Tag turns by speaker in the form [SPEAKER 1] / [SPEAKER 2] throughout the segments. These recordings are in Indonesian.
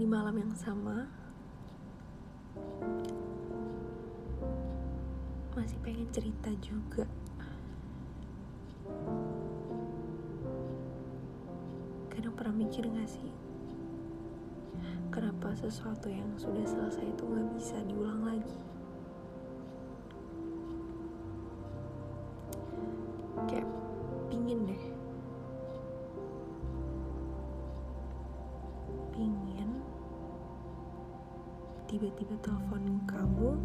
[SPEAKER 1] di malam yang sama masih pengen cerita juga. Kadang pernah mikir gak sih kenapa sesuatu yang sudah selesai itu gak bisa diulang lagi? Kayak pingin deh tiba-tiba telepon kamu.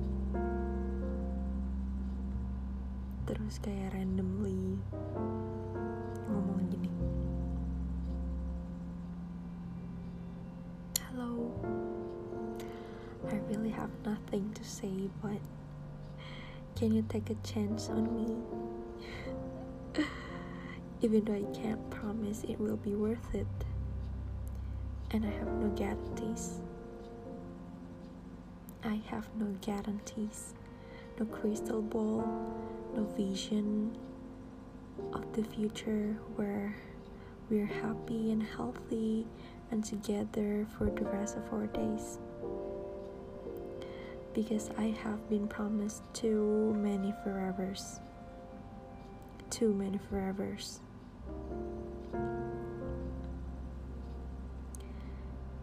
[SPEAKER 1] Terus kayak randomly ngomong gini. Hello I really have nothing to say but can you take a chance on me? Even though I can't promise it will be worth it. And I have no guarantees I have no guarantees no crystal ball no vision of the future where we're happy and healthy and together for the rest of our days. Because I have been promised too many forevers. Too many forevers.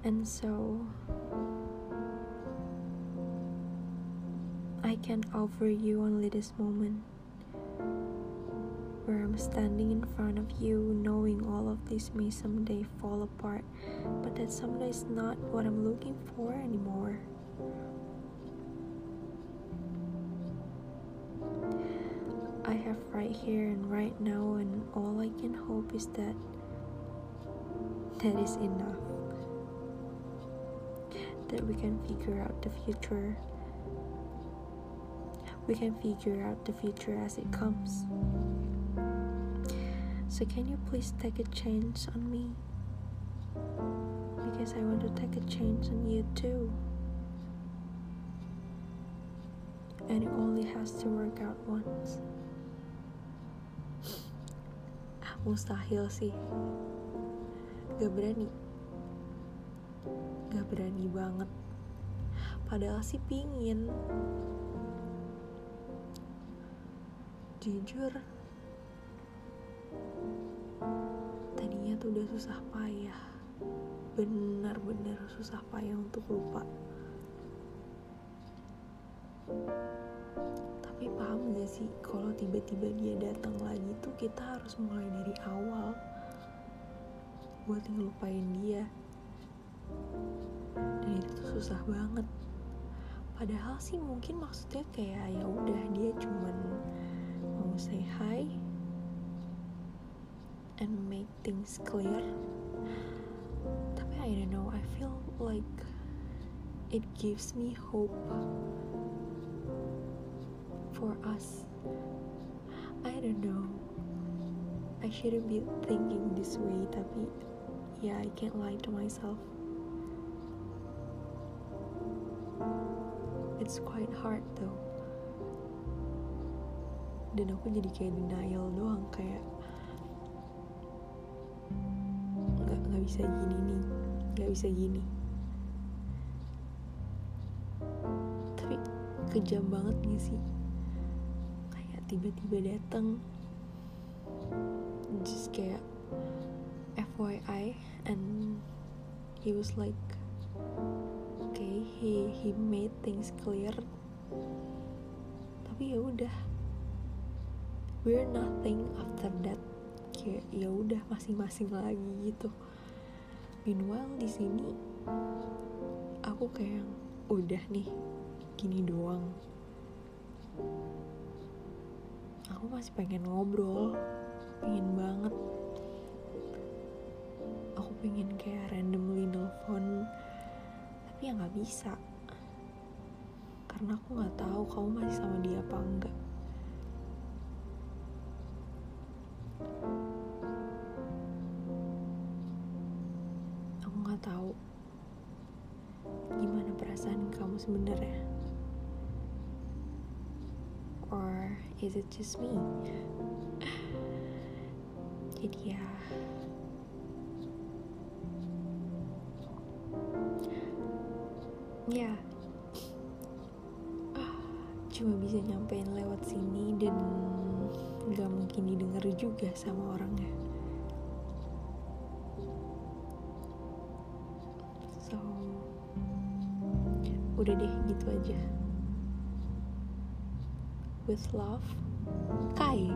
[SPEAKER 1] And so can offer you only this moment where I'm standing in front of you, knowing all of this may someday fall apart, but that someday is not what I'm looking for anymore. I have right here and right now, and all I can hope is that that is enough. That we can figure out the future. We can figure out the future as it comes. So, can you please take a chance on me? Because I want to take a chance on you too. And it only has to work out once. Mustahil sih. Gak berani. Gak berani banget. Padahal sih pingin. Jujur, tadinya tuh udah susah payah. Benar-benar susah payah untuk lupa. Tapi paham gak sih kalau tiba-tiba dia datang lagi tuh kita harus mulai dari awal buat ngelupain dia. Dan itu tuh susah banget. Padahal sih mungkin maksudnya kayak ya udah dia cuman say hi and make things clear. Tapi I don't know I feel like it gives me hope for us. I don't know. I shouldn't be thinking this way tapi yeah I can't lie to myself. It's quite hard though dan aku jadi kayak denial doang kayak nggak nggak bisa gini nih nggak bisa gini. Tapi kejam banget gak sih? Kayak tiba-tiba datang just kayak FYI and he was like okay he he made things clear. Tapi ya udah we're nothing after that. Kayak ya udah masing-masing lagi gitu. Meanwhile di sini aku kayak udah nih gini doang. Aku masih pengen ngobrol pengen banget. Aku pengen kayak randomly nelfon tapi ya nggak bisa. Karena aku nggak tahu kamu masih sama dia apa enggak aku nggak tahu gimana perasaan kamu sebenarnya. Or is it just me? Jadi ya. Ya. Cuma bisa nyampein lewat sini dan nggak mungkin didengar juga sama orangnya. So udah deh gitu aja. With love Kai